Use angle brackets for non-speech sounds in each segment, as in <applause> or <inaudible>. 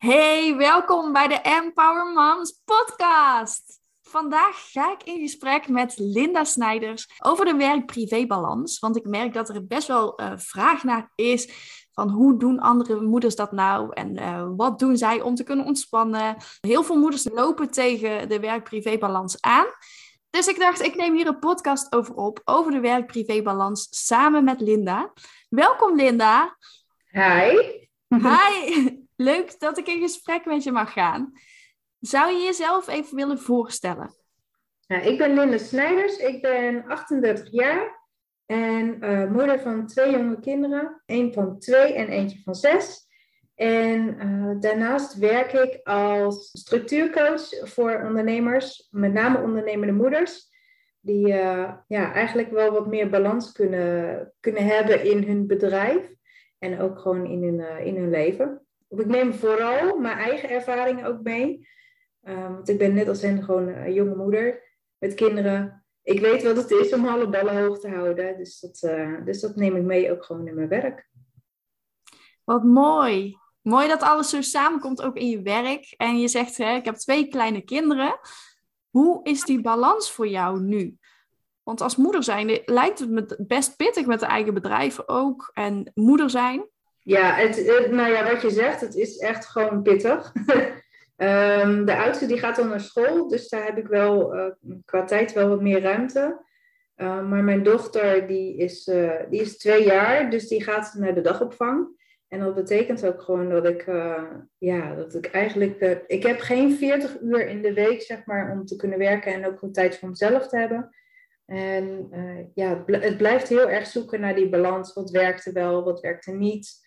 Hey, welkom bij de Empower Moms podcast. Vandaag ga ik in gesprek met Linda Snijders over de werk-privé-balans. Want ik merk dat er best wel uh, vraag naar is van hoe doen andere moeders dat nou en uh, wat doen zij om te kunnen ontspannen. Heel veel moeders lopen tegen de werk-privé-balans aan. Dus ik dacht, ik neem hier een podcast over op, over de werk-privé-balans, samen met Linda. Welkom Linda. Hi. Hi. <laughs> Leuk dat ik in gesprek met je mag gaan. Zou je jezelf even willen voorstellen? Ja, ik ben Linda Snijders, ik ben 38 jaar en uh, moeder van twee jonge kinderen. Eén van twee en eentje van zes. En uh, daarnaast werk ik als structuurcoach voor ondernemers, met name ondernemende moeders, die uh, ja, eigenlijk wel wat meer balans kunnen, kunnen hebben in hun bedrijf en ook gewoon in hun, in hun leven ik neem vooral mijn eigen ervaringen ook mee. Um, want ik ben net als hen gewoon een jonge moeder met kinderen. Ik weet wat het is om alle ballen hoog te houden. Dus dat, uh, dus dat neem ik mee ook gewoon in mijn werk. Wat mooi. Mooi dat alles zo samenkomt ook in je werk. En je zegt, hè, ik heb twee kleine kinderen. Hoe is die balans voor jou nu? Want als moeder zijn lijkt het me best pittig met de eigen bedrijf ook. En moeder zijn. Ja, het, nou ja, wat je zegt, het is echt gewoon pittig. um, <laughs> de oudste die gaat dan naar school, dus daar heb ik wel uh, qua tijd wel wat meer ruimte. Uh, maar mijn dochter die is, uh, die is twee jaar, dus die gaat naar de dagopvang. En dat betekent ook gewoon dat ik, ja, dat ik eigenlijk, ik heb geen 40 uur in de week, zeg maar, om te kunnen werken en ook een tijd voor mezelf te hebben. En ja, het blijft heel erg zoeken naar die balans. Wat werkte wel, wat werkte niet.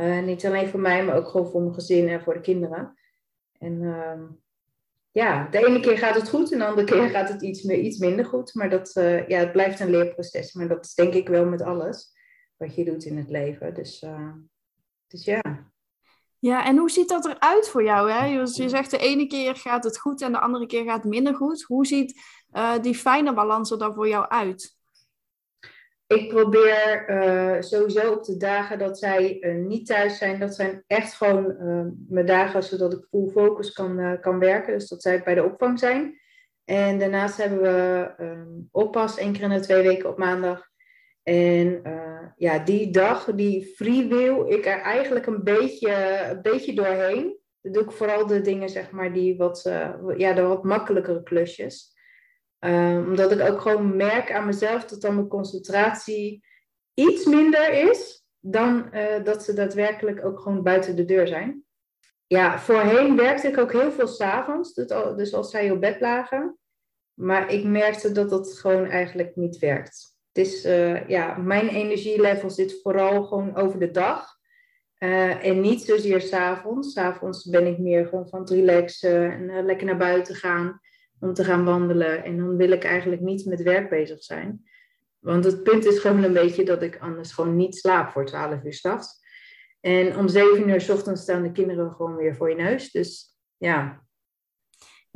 Uh, niet alleen voor mij, maar ook gewoon voor mijn gezin en voor de kinderen. En uh, ja, de ene keer gaat het goed en de andere keer gaat het iets, meer, iets minder goed. Maar dat, uh, ja, het blijft een leerproces. Maar dat is denk ik wel met alles wat je doet in het leven. Dus, uh, dus ja. Ja, en hoe ziet dat eruit voor jou? Hè? Je, je zegt de ene keer gaat het goed en de andere keer gaat het minder goed. Hoe ziet die fijne balans er dan voor jou uit? Ik probeer uh, sowieso op de dagen dat zij uh, niet thuis zijn, dat zijn echt gewoon uh, mijn dagen zodat ik full focus kan, kan werken. Dus dat zij bij de opvang zijn. En daarnaast hebben we um, oppas één keer in de twee weken op maandag. En ja, die dag, die free will, ik er eigenlijk een beetje, een beetje doorheen. Dan doe ik vooral de dingen, zeg maar, die wat, ja, de wat makkelijkere klusjes. Um, omdat ik ook gewoon merk aan mezelf dat dan mijn concentratie iets minder is dan uh, dat ze daadwerkelijk ook gewoon buiten de deur zijn. Ja, voorheen werkte ik ook heel veel s'avonds, dus als zij op bed lagen. Maar ik merkte dat dat gewoon eigenlijk niet werkt. Het is, uh, ja, mijn energielevel zit vooral gewoon over de dag. Uh, en niet zozeer s'avonds. S'avonds ben ik meer gewoon van het relaxen en lekker naar buiten gaan om te gaan wandelen. En dan wil ik eigenlijk niet met werk bezig zijn. Want het punt is gewoon een beetje dat ik anders gewoon niet slaap voor 12 uur s'nachts. En om 7 uur s ochtends staan de kinderen gewoon weer voor je neus. Dus ja,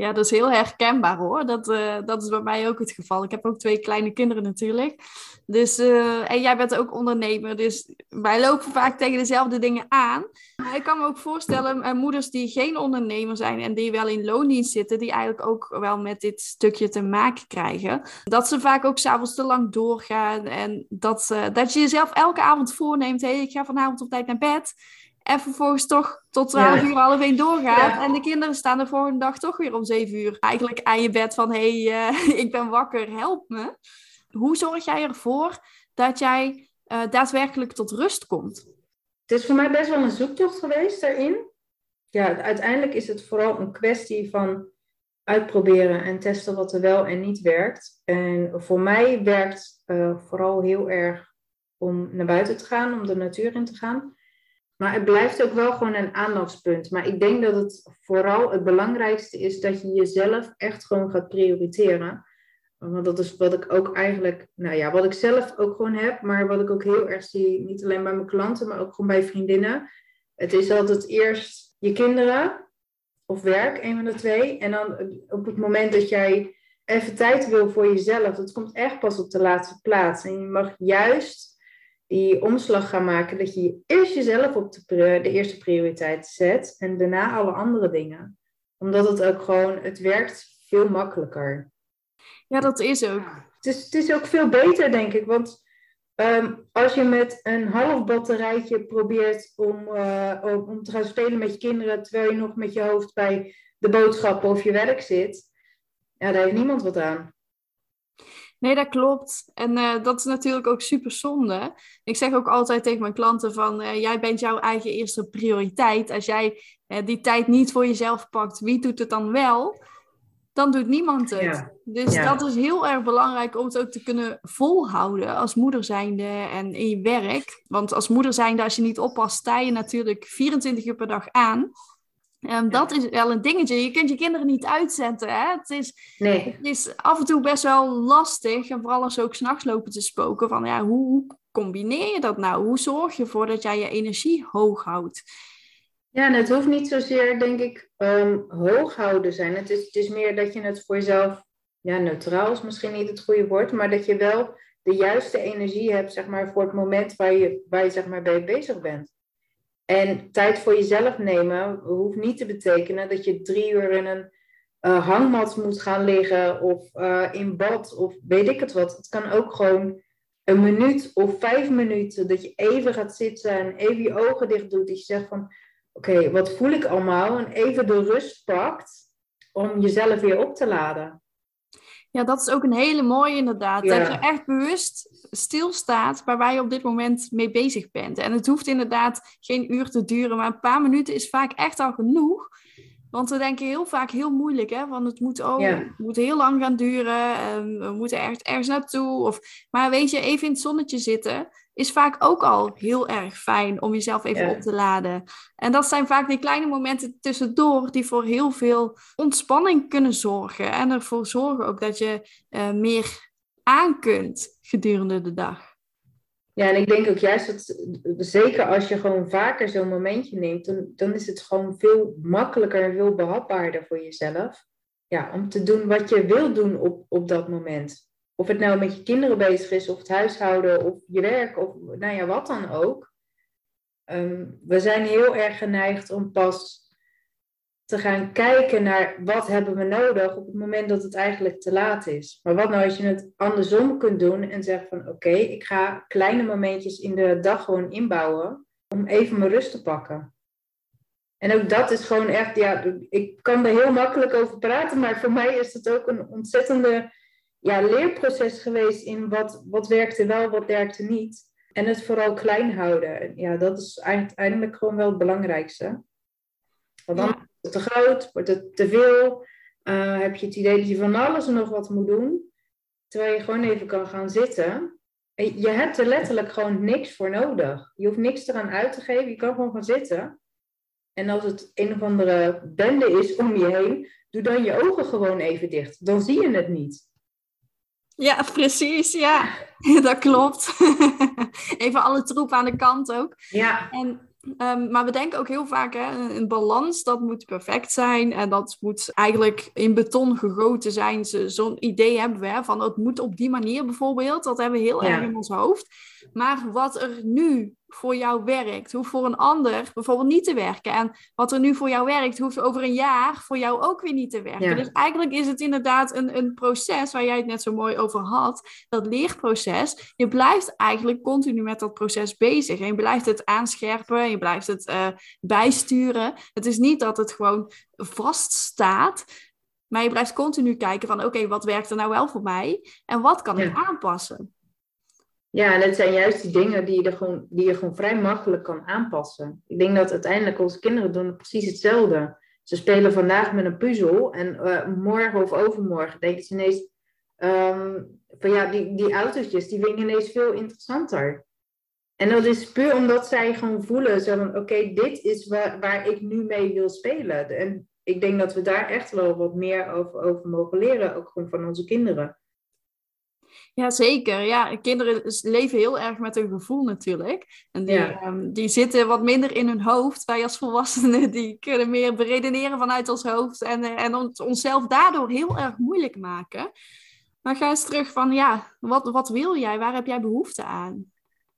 ja, dat is heel herkenbaar hoor. Dat, uh, dat is bij mij ook het geval. Ik heb ook twee kleine kinderen natuurlijk. Dus, uh, en jij bent ook ondernemer. Dus wij lopen vaak tegen dezelfde dingen aan. Maar ik kan me ook voorstellen, uh, moeders die geen ondernemer zijn en die wel in loondienst zitten, die eigenlijk ook wel met dit stukje te maken krijgen. Dat ze vaak ook s'avonds te lang doorgaan. En dat, dat je jezelf elke avond voorneemt: hé, hey, ik ga vanavond op tijd naar bed. En vervolgens toch tot 12 uur half één doorgaat. En de kinderen staan de volgende dag toch weer om 7 uur. Eigenlijk aan je bed van, hé, hey, uh, <laughs> ik ben wakker, help me. Hoe zorg jij ervoor dat jij uh, daadwerkelijk tot rust komt? Het is voor mij best wel een zoektocht geweest daarin. Ja, uiteindelijk is het vooral een kwestie van uitproberen en testen wat er wel en niet werkt. En voor mij werkt uh, vooral heel erg om naar buiten te gaan, om de natuur in te gaan. Maar het blijft ook wel gewoon een aandachtspunt. Maar ik denk dat het vooral het belangrijkste is dat je jezelf echt gewoon gaat prioriteren. Want dat is wat ik ook eigenlijk, nou ja, wat ik zelf ook gewoon heb, maar wat ik ook heel erg zie, niet alleen bij mijn klanten, maar ook gewoon bij vriendinnen. Het is altijd eerst je kinderen of werk, een van de twee. En dan op het moment dat jij even tijd wil voor jezelf, dat komt echt pas op de laatste plaats. En je mag juist die omslag gaan maken dat je eerst jezelf op de, de eerste prioriteit zet en daarna alle andere dingen. Omdat het ook gewoon, het werkt veel makkelijker. Ja, dat is ook. Het is, het is ook veel beter, denk ik. Want ehm, als je met een half batterijtje probeert om, uh, om te gaan spelen met je kinderen, terwijl je nog met je hoofd bij de boodschappen of je werk zit, ja, daar heeft niemand wat aan. Nee, dat klopt. En uh, dat is natuurlijk ook super zonde. Ik zeg ook altijd tegen mijn klanten van, uh, jij bent jouw eigen eerste prioriteit. Als jij uh, die tijd niet voor jezelf pakt, wie doet het dan wel? Dan doet niemand het. Ja. Dus ja. dat is heel erg belangrijk om het ook te kunnen volhouden als moeder zijnde en in je werk. Want als moeder zijnde, als je niet oppast, sta je natuurlijk 24 uur per dag aan. Um, Dat is wel een dingetje. Je kunt je kinderen niet uitzetten. Hè? Het, is, nee. het is af en toe best wel lastig. En vooral als ze ook s'nachts lopen te spoken. Van, ja, hoe, hoe combineer je dat nou? Hoe zorg je ervoor dat jij je energie hoog houdt? Ja, en het hoeft niet zozeer, denk ik, um, hoog houden zijn. Het is, het is meer dat je het voor jezelf... Ja, neutraal is misschien niet het goede woord. Maar dat je wel de juiste energie hebt, zeg maar, voor het moment waar je, waar je zeg maar, bij bezig bent. En tijd voor jezelf nemen hoeft niet te betekenen dat je drie uur in een uh, hangmat moet gaan liggen of uh, in bad of weet ik het wat. Het kan ook gewoon een minuut of vijf minuten dat je even gaat zitten en even je ogen dicht doet. Dat je zegt van oké, wat voel ik allemaal? En even de rust pakt om jezelf weer op te laden. Ja, dat is ook een hele mooie inderdaad. Ja. Dat je echt bewust stilstaat bij waar je op dit moment mee bezig bent. En het hoeft inderdaad geen uur te duren, maar een paar minuten is vaak echt al genoeg. Want we denken heel vaak heel moeilijk, hè? Want het moet, oh, ja. het moet heel lang gaan duren. En we moeten ergens, ergens naartoe. Of, maar weet je, even in het zonnetje zitten is vaak ook al heel erg fijn om jezelf even ja. op te laden. En dat zijn vaak die kleine momenten tussendoor die voor heel veel ontspanning kunnen zorgen. En ervoor zorgen ook dat je uh, meer aan kunt gedurende de dag. Ja, en ik denk ook juist dat, zeker als je gewoon vaker zo'n momentje neemt, dan, dan is het gewoon veel makkelijker en veel behapbaarder voor jezelf. Ja, om te doen wat je wil doen op, op dat moment. Of het nou met je kinderen bezig is, of het huishouden, of je werk, of nou ja, wat dan ook. Um, we zijn heel erg geneigd om pas te gaan kijken naar wat hebben we nodig op het moment dat het eigenlijk te laat is. Maar wat nou als je het andersom kunt doen en zegt van oké, ik ga kleine momentjes in de dag gewoon inbouwen om even mijn rust te pakken. En ook dat is gewoon echt, ja, ik kan er heel makkelijk over praten, maar voor mij is het ook een ontzettende ja, leerproces geweest in wat, wat werkte wel, wat werkte niet. En het vooral klein houden. Ja, dat is uiteindelijk gewoon wel het belangrijkste. Want dan wordt het te groot, wordt het te veel. Uh, heb je het idee dat je van alles en nog wat moet doen. Terwijl je gewoon even kan gaan zitten. En je hebt er letterlijk gewoon niks voor nodig. Je hoeft niks eraan uit te geven. Je kan gewoon gaan zitten. En als het een of andere bende is om je heen, doe dan je ogen gewoon even dicht. Dan zie je het niet. Ja, precies. Ja, <laughs> dat klopt. <laughs> Even alle troep aan de kant ook. Ja. En, um, maar we denken ook heel vaak, hè, een balans, dat moet perfect zijn. En dat moet eigenlijk in beton gegoten zijn. Zo'n idee hebben we, hè, van het moet op die manier bijvoorbeeld. Dat hebben we heel ja. erg in ons hoofd. Maar wat er nu voor jou werkt, hoeft voor een ander bijvoorbeeld niet te werken. En wat er nu voor jou werkt, hoeft over een jaar voor jou ook weer niet te werken. Ja. Dus eigenlijk is het inderdaad een, een proces waar jij het net zo mooi over had, dat leerproces. Je blijft eigenlijk continu met dat proces bezig. En je blijft het aanscherpen, je blijft het uh, bijsturen. Het is niet dat het gewoon vaststaat. Maar je blijft continu kijken van oké, okay, wat werkt er nou wel voor mij? En wat kan ja. ik aanpassen? Ja, het zijn juist die dingen die je, er gewoon, die je gewoon vrij makkelijk kan aanpassen. Ik denk dat uiteindelijk onze kinderen doen precies hetzelfde. Ze spelen vandaag met een puzzel en uh, morgen of overmorgen denken ze ineens um, van ja, die, die autootjes, die vind ik ineens veel interessanter. En dat is puur omdat zij gewoon voelen zo van oké, dit is waar, waar ik nu mee wil spelen. En ik denk dat we daar echt wel wat meer over, over mogen leren, ook gewoon van onze kinderen. Ja, zeker. Ja, kinderen leven heel erg met hun gevoel natuurlijk. En die, ja. um, die zitten wat minder in hun hoofd. Wij als volwassenen <laughs> die kunnen meer beredeneren vanuit ons hoofd. En, uh, en ons, onszelf daardoor heel erg moeilijk maken. Maar ga eens terug van, ja, wat, wat wil jij? Waar heb jij behoefte aan?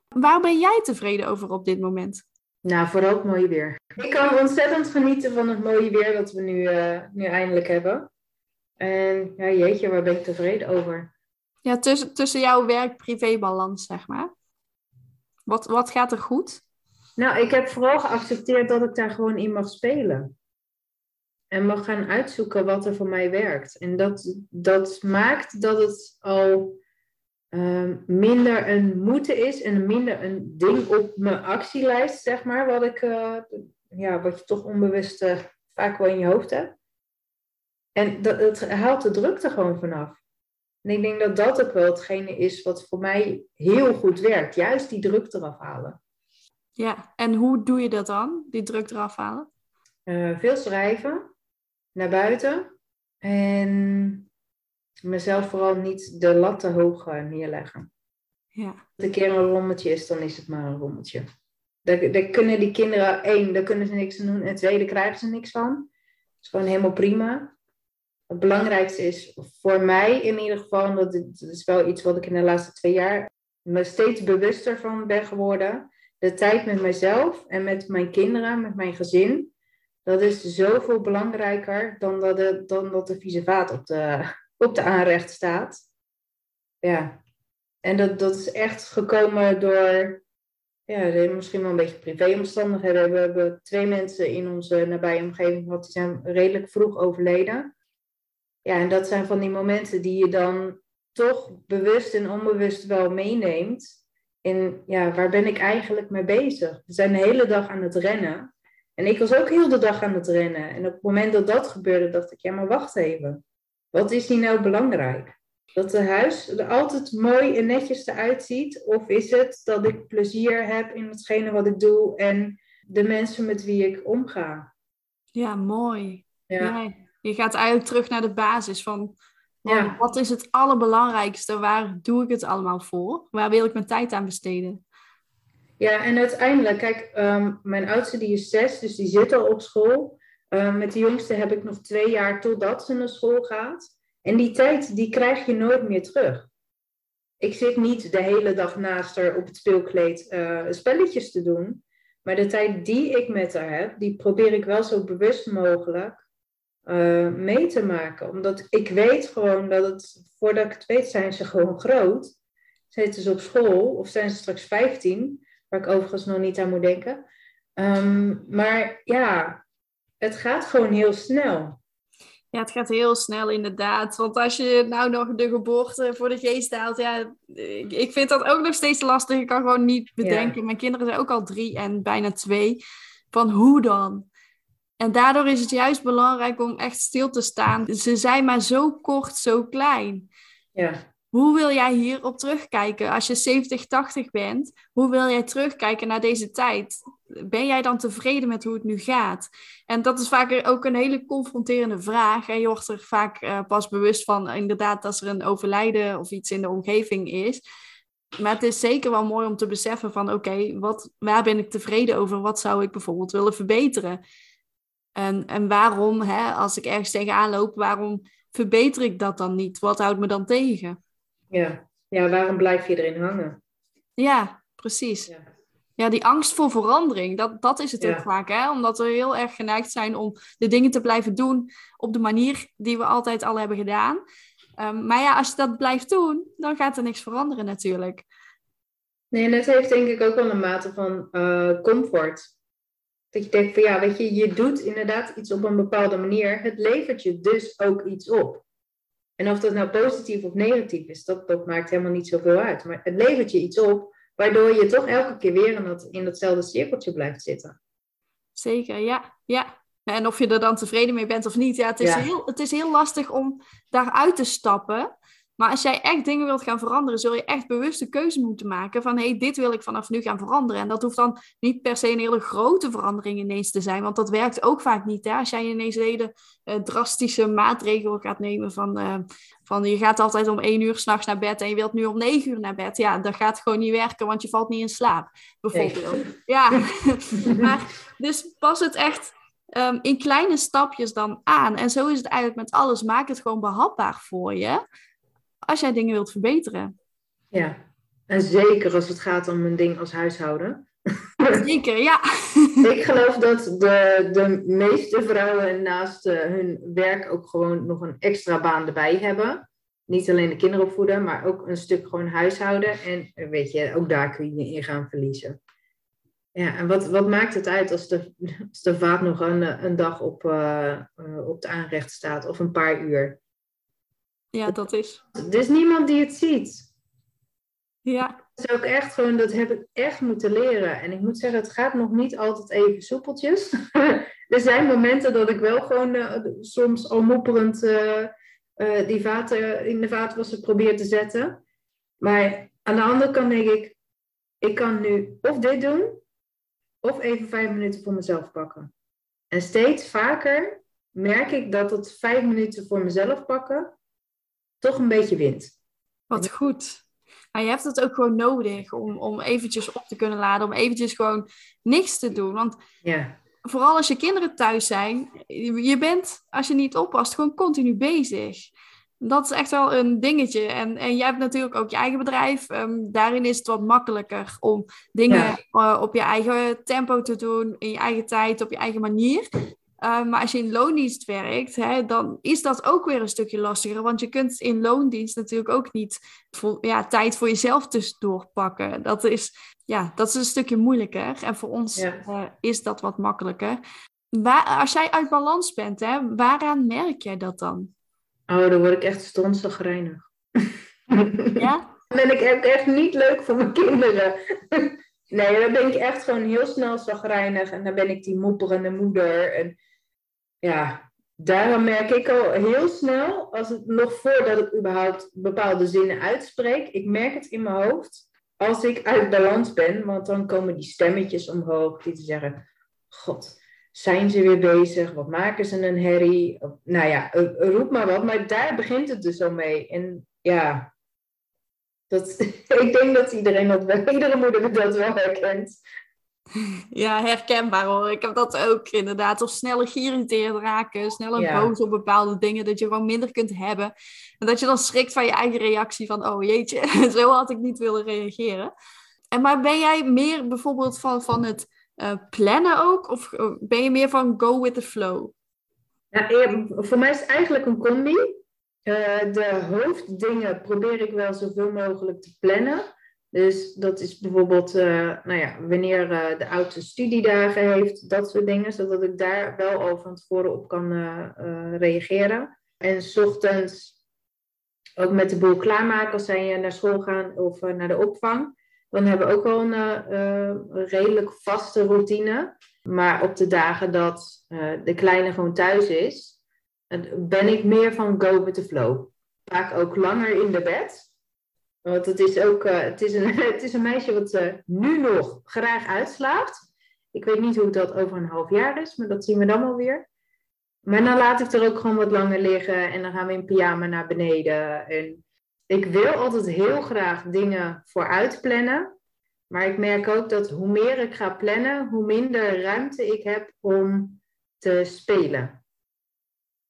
Waar ben jij tevreden over op dit moment? Nou, vooral het mooie weer. Ik kan ontzettend genieten van het mooie weer dat we nu, uh, nu eindelijk hebben. En ja, jeetje, waar ben ik tevreden over? Ja, tussen, tussen jouw werk-privé-balans, zeg maar. Wat, wat gaat er goed? Nou, ik heb vooral geaccepteerd dat ik daar gewoon in mag spelen. En mag gaan uitzoeken wat er voor mij werkt. En dat, dat maakt dat het al Ehm, minder een moeten is en minder een ding op mijn actielijst, zeg maar, wat, ik, uh, ja, wat je toch onbewust uh, vaak wel in je hoofd hebt. En dat, het haalt de drukte gewoon vanaf. En ik denk dat dat ook wel hetgene is wat voor mij heel goed werkt. Juist die druk eraf halen. Ja, en hoe doe je dat dan, die druk eraf halen? Uh, veel schrijven, naar buiten. En mezelf vooral niet de lat te hoog eh, neerleggen. Ja. Als het een keer een rommeltje is, dan is het maar een rommeltje. Daar, daar kunnen die kinderen, één, daar kunnen ze niks aan doen. En twee, daar krijgen ze niks van. Dat is gewoon helemaal prima. Het belangrijkste is voor mij in ieder geval, dat, is wel iets wat ik in de laatste twee jaar me steeds bewuster van ben geworden. De tijd met mezelf en met mijn kinderen, met mijn gezin. Dat is zoveel belangrijker dan dat, de, dan dat de vieze op de, op de aanrecht staat. Ja, en dat, dat is echt gekomen door, ja, misschien wel een beetje privéomstandigheden. We hebben twee mensen in onze nabije omgeving gehad, die zijn redelijk vroeg overleden. Ja, en dat zijn van die momenten die je dan toch bewust en onbewust wel meeneemt. En ja, waar ben ik eigenlijk mee bezig? We zijn de hele dag aan het rennen. En ik was ook heel de dag aan het rennen. En op het moment dat dat gebeurde, dacht ik, ja, maar wacht even. Wat is hier nou belangrijk? Dat het huis er altijd mooi en netjes eruit ziet? Of is het dat ik plezier heb in hetgene wat ik doe en de mensen met wie ik omga? Ja, mooi. Ja. Je gaat eigenlijk terug naar de basis van ja. wat is het allerbelangrijkste? Waar doe ik het allemaal voor? Waar wil ik mijn tijd aan besteden? Ja, en uiteindelijk, kijk, um, mijn oudste die is zes, dus die zit al op school. Ehm, met de jongste heb ik nog twee jaar totdat ze naar school gaat. En die tijd, die krijg je nooit meer terug. Ik zit niet de hele dag naast haar op het speelkleed uh, spelletjes te doen. Maar de tijd die ik met haar heb, die probeer ik wel zo bewust mogelijk uh, mee te maken. Omdat ik weet gewoon dat het, voordat ik het weet, zijn ze gewoon groot. Zitten ze op school of zijn ze straks 15, waar ik overigens nog niet aan moet denken. Um, maar ja, het gaat gewoon heel snel. Ja, het gaat heel snel inderdaad. Want als je nou nog de geboorte voor de geest haalt, ja, ik vind dat ook nog steeds lastig. Ik kan gewoon niet bedenken. Mijn kinderen zijn ook al drie en bijna twee. Van hoe dan? En daardoor is het juist belangrijk om echt stil te staan. Ze zijn maar zo kort, zo klein. Ja. Hoe wil jij hierop terugkijken als je 70, 80 bent? Hoe wil jij terugkijken naar deze tijd? Ben jij dan tevreden met hoe het nu gaat? En dat is vaak ook een hele confronterende vraag. En je wordt er vaak uh, pas bewust van, inderdaad, als er een overlijden of iets in de omgeving is. Maar het is zeker wel mooi om te beseffen van, oké, wat waar ben ik tevreden over? Wat zou ik bijvoorbeeld willen verbeteren? En, en waarom, hè, als ik ergens tegenaan loop, waarom verbeter ik dat dan niet? Wat houdt me dan tegen? Ja. ja, waarom blijf je erin hangen? Ja, precies. Ja. ja die angst voor verandering, dat, dat is het ook vaak. Hè? Omdat we heel erg geneigd zijn om de dingen te blijven doen op de manier die we altijd al hebben gedaan. Um, maar ja, als je dat blijft doen, dan gaat er niks veranderen natuurlijk. Nee, en dat heeft denk ik ook wel een mate van uh, comfort. Dat je denkt van ja, weet je, je doet inderdaad iets op een bepaalde manier. Het levert je dus ook iets op. En of dat nou positief of negatief is, dat, dat maakt helemaal niet zoveel uit. Maar het levert je iets op, waardoor je toch elke keer weer in, dat, in datzelfde cirkeltje blijft zitten. Zeker, ja. ja. En of je er dan tevreden mee bent of niet, ja, het, is Heel, het is heel lastig om daaruit te stappen. Maar als jij echt dingen wilt gaan veranderen, zul je echt bewuste keuze moeten maken van hé, hey, dit wil ik vanaf nu gaan veranderen. En dat hoeft dan niet per se een hele grote verandering ineens te zijn, want dat werkt ook vaak niet. Hè? Als jij ineens een hele uh, drastische maatregel gaat nemen van, uh, van je gaat altijd om één uur s'nachts naar bed en je wilt nu om negen uur naar bed. Ja, dat gaat gewoon niet werken, want je valt niet in slaap, bijvoorbeeld. Ja, <laughs> maar dus pas het echt um, in kleine stapjes dan aan. En zo is het eigenlijk met alles. Maak het gewoon behapbaar voor je als jij dingen wilt verbeteren. Ja, En zeker als het gaat om een ding als huishouden. Zeker, ja. <laughs> Ik geloof dat de, de meeste vrouwen naast uh, hun werk ook gewoon nog een extra baan erbij hebben. Niet alleen de kinderen opvoeden, maar ook een stuk gewoon huishouden. En eh, weet je, ook daar kun je in gaan verliezen. Ja, en wat, wat maakt het uit als de, als de vaat nog een, een dag op, uh, op de aanrecht staat of een paar uur? Ja, dat is. Er is niemand die het ziet. Ja. Dat is ook echt gewoon, dat heb ik echt moeten leren. En ik moet zeggen, het gaat nog niet altijd even soepeltjes. <laughs> er zijn momenten dat ik wel gewoon uh, soms al moeperend uh, uh, die vaten in de vaatwasser probeer te zetten. Maar aan de andere kant denk ik, ik kan nu of dit doen, of even vijf minuten voor mezelf pakken. En steeds vaker merk ik dat het vijf minuten voor mezelf pakken toch een beetje wint. Wat goed. Maar je hebt het ook gewoon nodig om, om eventjes op te kunnen laden, om eventjes gewoon niks te doen. Want ja. vooral als je kinderen thuis zijn, je bent, als je niet oppast, gewoon continu bezig. Dat is echt wel een dingetje. En, en jij hebt natuurlijk ook je eigen bedrijf. Um, daarin is het wat makkelijker om dingen ja. uh, op je eigen tempo te doen, in je eigen tijd, op je eigen manier. Uh, maar als je in loondienst werkt, hè, dan is dat ook weer een stukje lastiger. Want je kunt in loondienst natuurlijk ook niet voor, ja, tijd voor jezelf tussendoor pakken. Dat is, ja, dat is een stukje moeilijker. En voor ons ja. uh, is dat wat makkelijker. Waar, als jij uit balans bent, hè, waaraan merk jij dat dan? Oh, dan word ik echt stonzagrijnig. <laughs> Ja? dan ben ik echt niet leuk voor mijn kinderen. <laughs> nee, dan ben ik echt gewoon heel snel zagrijnig. En dan ben ik die mopperende moeder. En ja, daarom merk ik al heel snel, als het nog voordat ik überhaupt bepaalde zinnen uitspreek, ik merk het in mijn hoofd als ik uit balans ben, want dan komen die stemmetjes omhoog die te zeggen, god, zijn ze weer bezig? Wat maken ze een herrie? Nou ja, roep maar wat, maar daar begint het dus al mee. En ja, dat, <laughs> ik denk dat iedereen dat wel, iedere moeder dat wel herkent. <laughs> Ja, herkenbaar hoor. Ik heb dat ook inderdaad. Of sneller geïrriteerd raken, sneller boos op bepaalde dingen, dat je gewoon minder kunt hebben. En dat je dan schrikt van je eigen reactie van, oh jeetje, <laughs> zo had ik niet willen reageren. En maar ben jij meer bijvoorbeeld van, van het uh, plannen ook? Of ben je meer van go with the flow? Ja, voor mij is het eigenlijk een combi. Uh, de hoofddingen probeer ik wel zoveel mogelijk te plannen. Dus dat is bijvoorbeeld, uh, nou ja, wanneer uh, de auto studiedagen heeft, dat soort dingen, zodat ik daar wel al van tevoren op kan uh, reageren. En s ochtends ook met de boel klaarmaken als zij naar school gaan of naar de opvang. Dan hebben we ook wel een redelijk vaste routine. Maar op de dagen dat de kleine gewoon thuis is, ben ik meer van go with the flow. Vaak ook langer in de bed. Want het is ook uh, het is een, <laughs> het is een meisje wat uh, nu nog graag uitslaapt. Ik weet niet hoe dat over een half jaar is, maar dat zien we dan wel weer. Maar dan laat ik er ook gewoon wat langer liggen en dan gaan we in pyjama naar beneden. En ik wil altijd heel graag dingen vooruit plannen. Maar ik merk ook dat hoe meer ik ga plannen, hoe minder ruimte ik heb om te spelen.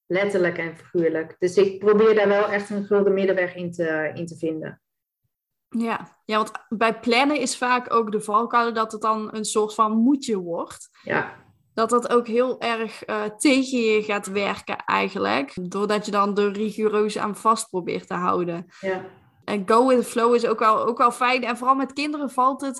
Letterlijk en figuurlijk. Dus ik probeer daar wel echt een gulden middenweg in te, in te vinden. Ja. ja, want bij plannen is vaak ook de valkuil dat het dan een soort van moetje wordt. Ja. Dat dat ook heel erg uh, tegen je gaat werken eigenlijk. Doordat je dan de rigoureus aan vast probeert te houden. Ja. En go with the flow is ook wel, ook wel fijn. En vooral met kinderen valt, het,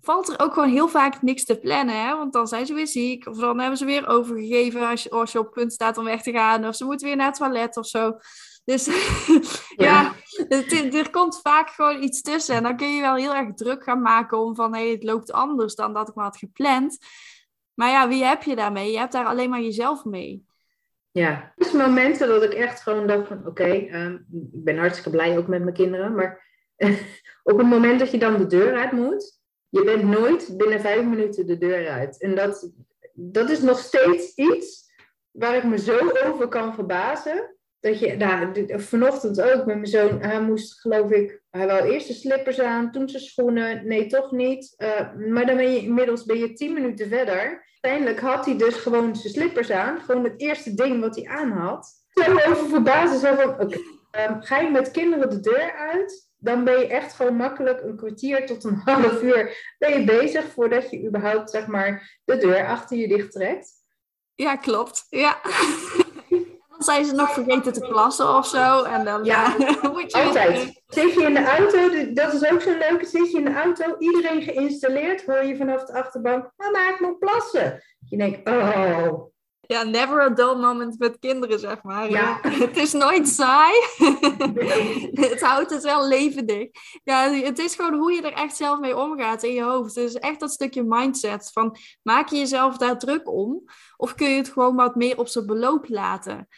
valt er ook gewoon heel vaak niks te plannen. Hè? Want dan zijn ze weer ziek. Of dan hebben ze weer overgegeven als je, als je op punt staat om weg te gaan. Of ze moeten weer naar het toilet of zo. Dus <laughs> ja, het, er komt vaak gewoon iets tussen. En dan kun je wel heel erg druk gaan maken om van hé, hey, het loopt anders dan dat ik me had gepland. Maar ja, wie heb je daarmee? Je hebt daar alleen maar jezelf mee. Ja, er zijn momenten dat ik echt gewoon dacht van oké, okay, um, ik ben hartstikke blij ook met mijn kinderen. Maar <laughs> op het moment dat je dan de deur uit moet, je bent nooit binnen vijf minuten de deur uit. En dat, dat is nog steeds iets waar ik me zo over kan verbazen dat je, nou, vanochtend ook met mijn zoon, hij moest geloof ik, hij wou eerst de slippers aan, toen zijn schoenen, nee toch niet. Uh, maar dan ben je inmiddels ben je tien minuten verder. Uiteindelijk had hij dus gewoon zijn slippers aan, gewoon het eerste ding wat hij aan had. Zo over verbazen, zo van, ga je met kinderen de deur uit? dan ben je echt gewoon makkelijk een kwartier tot een <laughs> half uur ben je bezig voordat je überhaupt zeg maar de deur achter je dicht trekt. Ja, klopt. Ja. Zijn ze nog vergeten te plassen of zo. En dan ja, <laughs> moet je altijd. Zit je in de auto, dat is ook zo leuk. Zit je in de auto, iedereen geïnstalleerd, hoor je vanaf de achterbank, mama, ik moet plassen. Je denkt, oh, ja, never a dull moment met kinderen, zeg maar. Ja. <laughs> Het is nooit saai. <laughs> het houdt het wel levendig. Ja, het is gewoon hoe je er echt zelf mee omgaat in je hoofd. Dus echt dat stukje mindset van maak je jezelf daar druk om? Of kun je het gewoon wat meer op zijn beloop laten?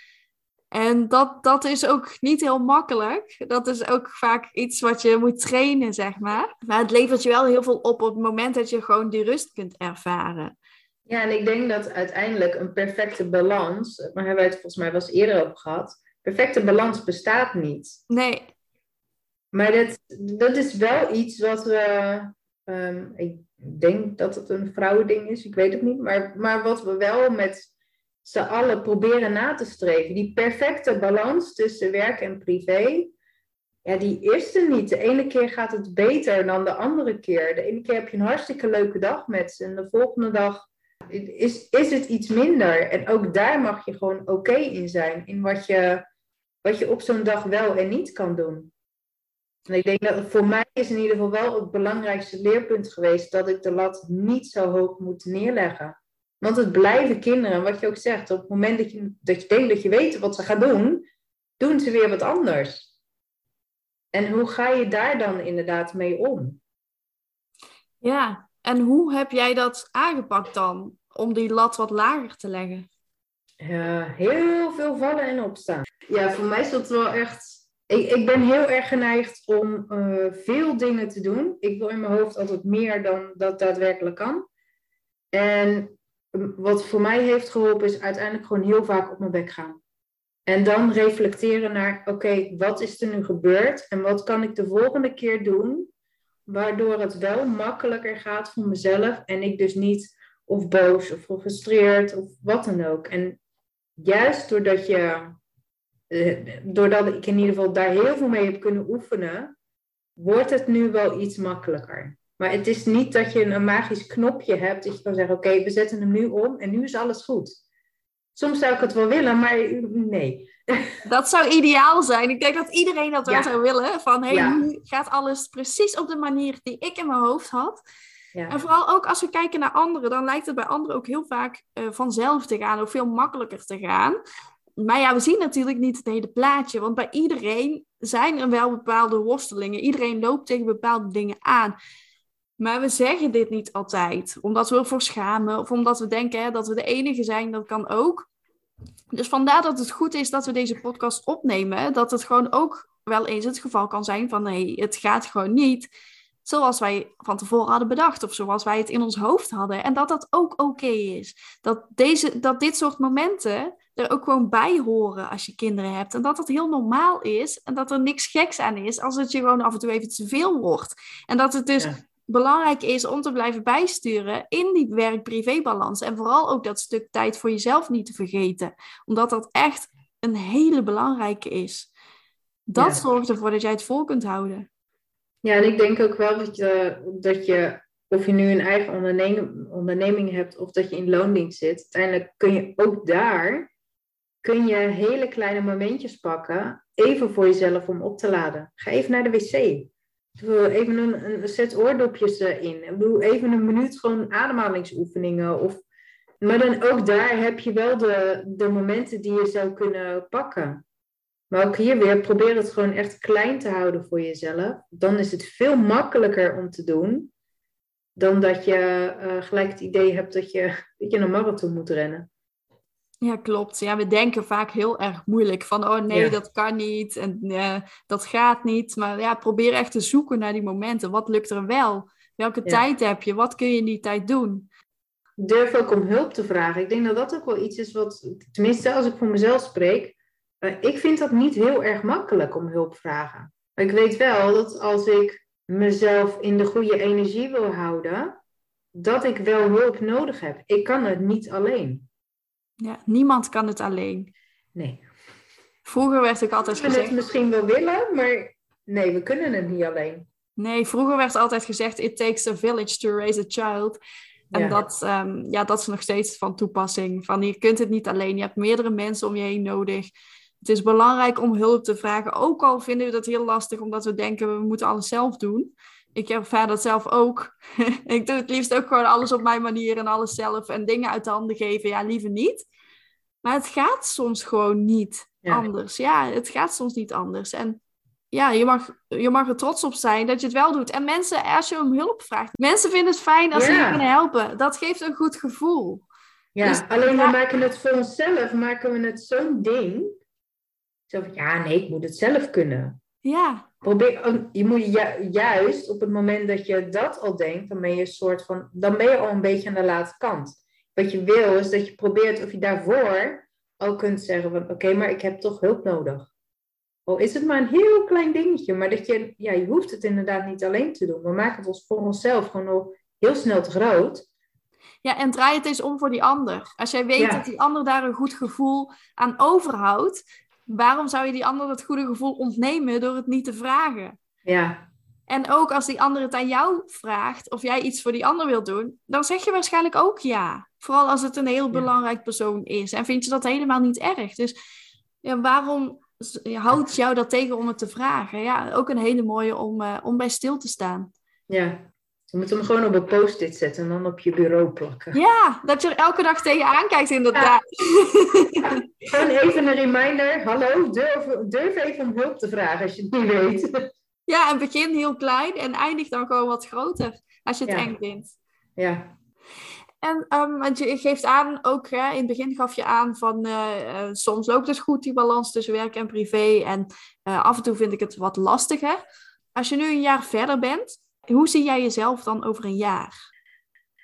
En dat, dat is ook niet heel makkelijk. Dat is ook vaak iets wat je moet trainen, zeg maar. Maar het levert je wel heel veel op op het moment dat je gewoon die rust kunt ervaren. Ja, en ik denk dat uiteindelijk een perfecte balans, maar hebben wij het volgens mij wel eens eerder over gehad, perfecte balans bestaat niet. Nee. Maar dat, dat is wel iets wat we, um, ik denk dat het een vrouwending is, ik weet het niet, maar, maar wat we wel met z'n allen proberen na te streven. Die perfecte balans tussen werk en privé, ja, die is er niet. De ene keer gaat het beter dan de andere keer. De ene keer heb je een hartstikke leuke dag met ze en de volgende dag is, is het iets minder. En ook daar mag je gewoon oké in zijn. In wat je, wat je op zo'n dag wel en niet kan doen. En ik denk dat voor mij is in ieder geval wel het belangrijkste leerpunt geweest dat ik de lat niet zo hoog moet neerleggen. Want het blijven kinderen, wat je ook zegt, op het moment dat je, dat je denkt dat je weet wat ze gaan doen, doen ze weer wat anders. En hoe ga je daar dan inderdaad mee om? Ja, en hoe heb jij dat aangepakt dan? Om die lat wat lager te leggen? Ja, heel veel vallen en opstaan. Ja, voor mij is dat wel echt. Ik, ik ben heel erg geneigd om uh, veel dingen te doen. Ik wil in mijn hoofd altijd meer dan dat daadwerkelijk kan. En wat voor mij heeft geholpen is uiteindelijk gewoon heel vaak op mijn bek gaan. En dan reflecteren naar, oké, wat is er nu gebeurd en wat kan ik de volgende keer doen waardoor het wel makkelijker gaat voor mezelf en ik dus niet of boos of gefrustreerd of wat dan ook. En juist doordat je, eh, doordat ik in ieder geval daar heel veel mee heb kunnen oefenen, wordt het nu wel iets makkelijker. Maar het is niet dat je een magisch knopje hebt dat je kan zeggen: Oké, we zetten hem nu om en nu is alles goed. Soms zou ik het wel willen, maar nee. <laughs> Dat zou ideaal zijn. Ik denk dat iedereen dat wel zou willen. Van hey, nu gaat alles precies op de manier die ik in mijn hoofd had. Ja. En vooral ook als we kijken naar anderen, dan lijkt het bij anderen ook heel vaak uh, vanzelf te gaan of veel makkelijker te gaan. Maar ja, we zien natuurlijk niet het hele plaatje, want bij iedereen zijn er wel bepaalde worstelingen. Iedereen loopt tegen bepaalde dingen aan. Maar we zeggen dit niet altijd, omdat we ervoor schamen of omdat we denken hè, dat we de enige zijn. Dat kan ook. Dus vandaar dat het goed is dat we deze podcast opnemen. Dat het gewoon ook wel eens het geval kan zijn van nee, het gaat gewoon niet zoals wij van tevoren hadden bedacht of zoals wij het in ons hoofd hadden. En dat dat ook oké is. Dat, deze, dat dit soort momenten er ook gewoon bij horen als je kinderen hebt. En dat het heel normaal is en dat er niks geks aan is als het je gewoon af en toe even te veel wordt. En dat het dus belangrijk is om te blijven bijsturen in die werk-privé-balans. En vooral ook dat stuk tijd voor jezelf niet te vergeten. Omdat dat echt een hele belangrijke is. Dat zorgt ervoor dat jij het vol kunt houden. Ja, en ik denk ook wel dat je, dat je of je nu een eigen onderneming, onderneming hebt of dat je in loondienst zit, uiteindelijk kun je ook daar kun je hele kleine momentjes pakken, even voor jezelf om op te laden. Ga even naar de wc. Even een, een set oordopjes in. Doe even een minuut gewoon ademhalingsoefeningen. Of, maar dan ook daar heb je wel de, de momenten die je zou kunnen pakken. Maar ook hier weer, probeer het gewoon echt klein te houden voor jezelf. Dan is het veel makkelijker om te doen dan dat je uh, gelijk het idee hebt dat je, dat je een marathon moet rennen. Ja, klopt. Ja, we denken vaak heel erg moeilijk van, oh nee, dat kan niet en uh, dat gaat niet. Maar ja, probeer echt te zoeken naar die momenten. Wat lukt er wel? Welke tijd heb je? Wat kun je in die tijd doen? Durf ook om hulp te vragen. Ik denk dat dat ook wel iets is wat, tenminste als ik voor mezelf spreek, ik vind dat niet heel erg makkelijk om hulp vragen. Maar ik weet wel dat als ik mezelf in de goede energie wil houden, dat ik wel hulp nodig heb. Ik kan het niet alleen. Ja, niemand kan het alleen. Nee. Vroeger werd ik altijd gezegd... Ik het misschien wel willen, maar nee, we kunnen het niet alleen. Nee, vroeger werd altijd gezegd: It takes a village to raise a child. En Ja. dat, ehm, ja, dat is nog steeds van toepassing. Van, je kunt het niet alleen, je hebt meerdere mensen om je heen nodig. Het is belangrijk om hulp te vragen. Ook al vinden we dat heel lastig, omdat we denken we moeten alles zelf doen. Ik ervaar dat zelf ook. <laughs> ik doe het liefst ook gewoon alles op mijn manier en alles zelf. En dingen uit de handen geven, ja, liever niet. Maar het gaat soms gewoon niet Ja. anders. Ja, het gaat soms niet anders. En ja, je mag, je mag er trots op zijn dat je het wel doet. En mensen, als je om hulp vraagt, mensen vinden het fijn als ze je kunnen helpen. Dat geeft een goed gevoel. Ja, Dus- alleen ja. we maken het voor onszelf, maken we het zo'n ding. Zo van, ja, nee, ik moet het zelf kunnen. Ja, Probeer, je moet ju- juist op het moment dat je dat al denkt, dan ben je een soort van, dan ben je al een beetje aan de late kant. Wat je wil is dat je probeert of je daarvoor al kunt zeggen van, oké, maar ik heb toch hulp nodig. Al is het maar een heel klein dingetje, maar dat je, ja, je hoeft het inderdaad niet alleen te doen. We maken het ons voor onszelf gewoon al heel snel te groot. Ja, en draai het eens om voor die ander. Als jij weet Ja. dat die ander daar een goed gevoel aan overhoudt, waarom zou je die ander dat goede gevoel ontnemen door het niet te vragen? Ja, En ook als die ander het aan jou vraagt of jij iets voor die ander wilt doen, dan zeg je waarschijnlijk ook ja. Vooral als het een heel belangrijk persoon is. En vind je dat helemaal niet erg. Dus ja, waarom houdt jou dat tegen om het te vragen? Ja, ook een hele mooie om, eh, om bij stil te staan. ja. Je moet hem gewoon op een post-it zetten en dan op je bureau plakken. Ja, dat je er elke dag tegenaan kijkt inderdaad. Gewoon even een reminder. Hallo, durf, durf even om hulp te vragen als je het niet weet. Ja, en begin heel klein en eindig dan gewoon wat groter als je het Ja. eng vindt. Ja, En ehm, want je geeft aan, ook hè, in het begin gaf je aan van eh, eh, soms loopt het goed, die balans tussen werk en privé. En eh, af en toe vind ik het wat lastiger. Als je nu een jaar verder bent, hoe zie jij jezelf dan over een jaar?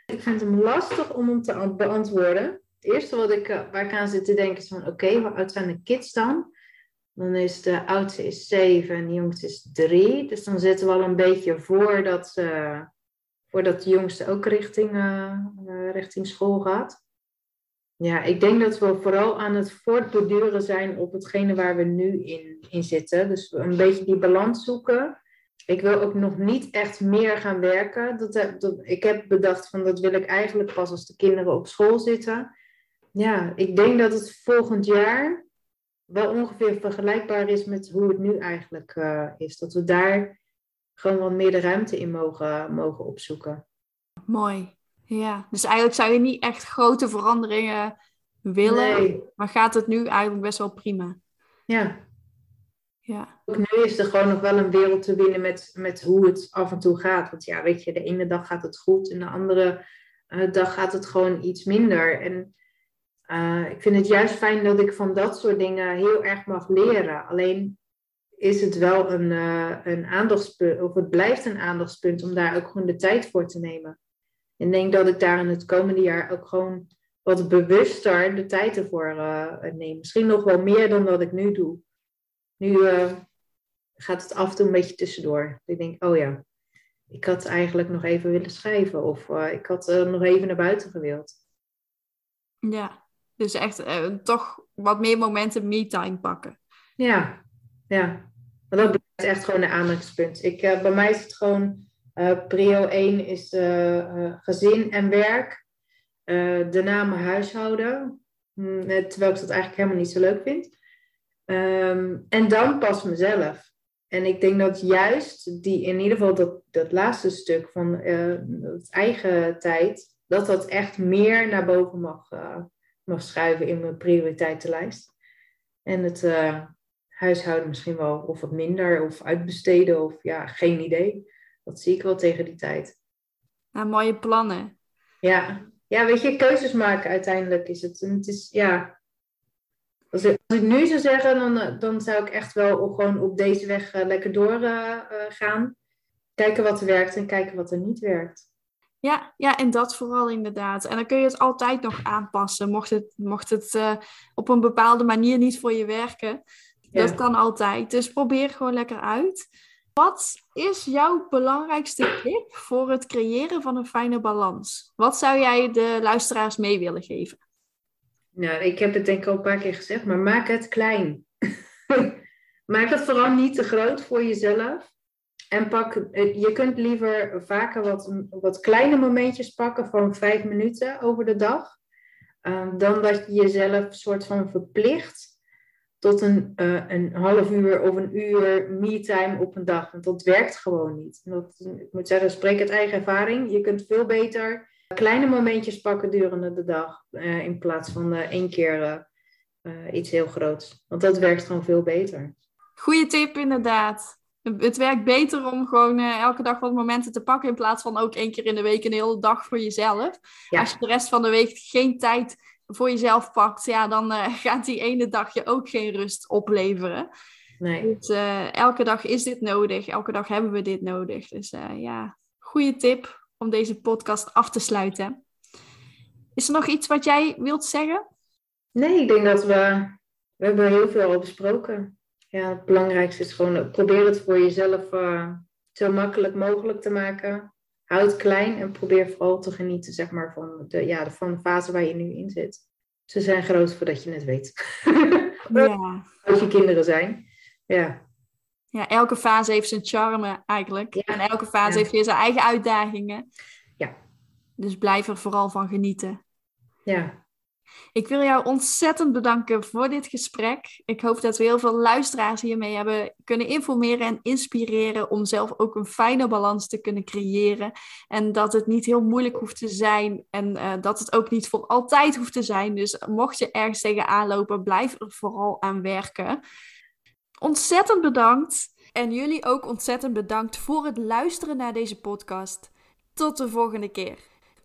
ik vind hem lastig om hem te an- beantwoorden. Het eerste wat ik, eh, waar ik aan zit te denken is van, oké, hoe oud zijn de kids dan? Dan is de oudste is zeven en de jongste is drie. Dus dan zitten we al een beetje voordat, ze- voordat de jongste ook richting, eh, eh, richting school gaat. Ja, ik denk dat we vooral aan het voortborduren zijn op hetgene waar we nu in, in zitten. Dus een beetje die balans zoeken. Ik wil ook nog niet echt meer gaan werken. Dat, heb- dat, ik heb bedacht van dat wil ik eigenlijk pas als de kinderen op school zitten. Ja, ik denk dat het volgend jaar wel ongeveer vergelijkbaar is met hoe het nu eigenlijk eh, is. Dat we daar gewoon wat meer de ruimte in mogen, mogen opzoeken. Mooi. Ja, dus eigenlijk zou je niet echt grote veranderingen willen, Nee, maar gaat het nu eigenlijk best wel prima. ja. Ja, Ook nu is er gewoon nog wel een wereld te winnen met, met hoe het af en toe gaat. Want ja, weet je, de ene dag gaat het goed en de andere eh, dag gaat het gewoon iets minder. En eh, ik vind het juist fijn dat ik van dat soort dingen heel erg mag leren. Alleen is het wel een, eh, een aandachtspunt, of het blijft een aandachtspunt om daar ook gewoon de tijd voor te nemen. En ik denk dat ik daar in het komende jaar ook gewoon wat bewuster de tijd ervoor neem. Misschien nog wel meer dan wat ik nu doe. Nu eh, gaat het af en toe een beetje tussendoor. Ik denk, oh ja, ik had eigenlijk nog even willen schrijven. Of eh, ik had eh, nog even naar buiten gewild. ja. Dus echt toch wat meer momenten me-time pakken. Ja, ja. Dat blijft echt gewoon een aandachtspunt. Ik, bij mij is het gewoon, prio 1 is gezin en werk. Daarna mijn huishouden. Eh, terwijl ik dat eigenlijk helemaal niet zo leuk vind. Ehm, en dan pas mezelf. En ik denk dat juist die, in ieder geval dat, dat laatste stuk van eh, het eigen tijd, dat dat echt meer naar boven mag, eh, mag schuiven in mijn prioriteitenlijst. En het eh, huishouden misschien wel of wat minder, of uitbesteden, of ja, geen idee. Dat zie ik wel tegen die tijd. Nou, mooie plannen. Ja, ja weet je, keuzes maken uiteindelijk is het. En het is, ja. Als ik, als ik nu zou zeggen, dan, eh, dan zou ik echt wel gewoon op deze weg eh, lekker doorgaan. kijken wat er werkt en kijken wat er niet werkt. Ja, ja, en dat vooral inderdaad. En dan kun je het altijd nog aanpassen, mocht het, mocht het eh, op een bepaalde manier niet voor je werken. Ja. Dat kan altijd. Dus probeer gewoon lekker uit. Wat is jouw belangrijkste tip voor het creëren van een fijne balans? Wat zou jij de luisteraars mee willen geven? Nou, ik heb het denk ik al een paar keer gezegd, maar maak het klein. <laughs> maak het vooral niet te groot voor jezelf. En pak, eh, je kunt liever vaker wat, wat kleine momentjes pakken van vijf minuten over de dag. Ehm, dan dat je jezelf soort van verplicht tot een, uh, een half uur of een uur me-time op een dag. Want dat werkt gewoon niet. Dat, ik moet zeggen, spreek uit eigen ervaring. Je kunt veel beter kleine momentjes pakken durende de dag. Uh, in plaats van uh, één keer iets heel groots. Want dat werkt gewoon veel beter. Goeie tip inderdaad. Het werkt beter om gewoon elke dag wat momenten te pakken in plaats van ook één keer in de week een hele dag voor jezelf. Als je de rest van de week geen tijd voor jezelf pakt, ja, dan <laughs> gaat die ene dag je ook geen rust opleveren. Nee. Dus elke dag is dit nodig. Elke dag hebben we dit nodig. Dus ja, goede tip om deze podcast af te sluiten. Is er nog iets wat jij wilt zeggen? Nee, ik denk dat we... We hebben heel veel al besproken. Ja, het belangrijkste is gewoon... Probeer het voor jezelf zo makkelijk mogelijk te maken houd klein en probeer vooral te genieten zeg maar, van, de, ja, van de fase waar je nu in zit. Ze zijn groot voordat je het weet. <laughs> ja. Als je kinderen zijn. Ja. Ja, elke fase heeft zijn charme eigenlijk. En elke fase heeft weer zijn eigen uitdagingen. Ja. Dus blijf er vooral van genieten. Ja. Ik wil jou ontzettend bedanken voor dit gesprek. Ik hoop dat we heel veel luisteraars hiermee hebben kunnen informeren en inspireren om zelf ook een fijne balans te kunnen creëren. En dat het niet heel moeilijk hoeft te zijn en uh, dat het ook niet voor altijd hoeft te zijn. Dus mocht je ergens tegenaan lopen, blijf er vooral aan werken. Ontzettend bedankt. En jullie ook ontzettend bedankt voor het luisteren naar deze podcast. Tot de volgende keer.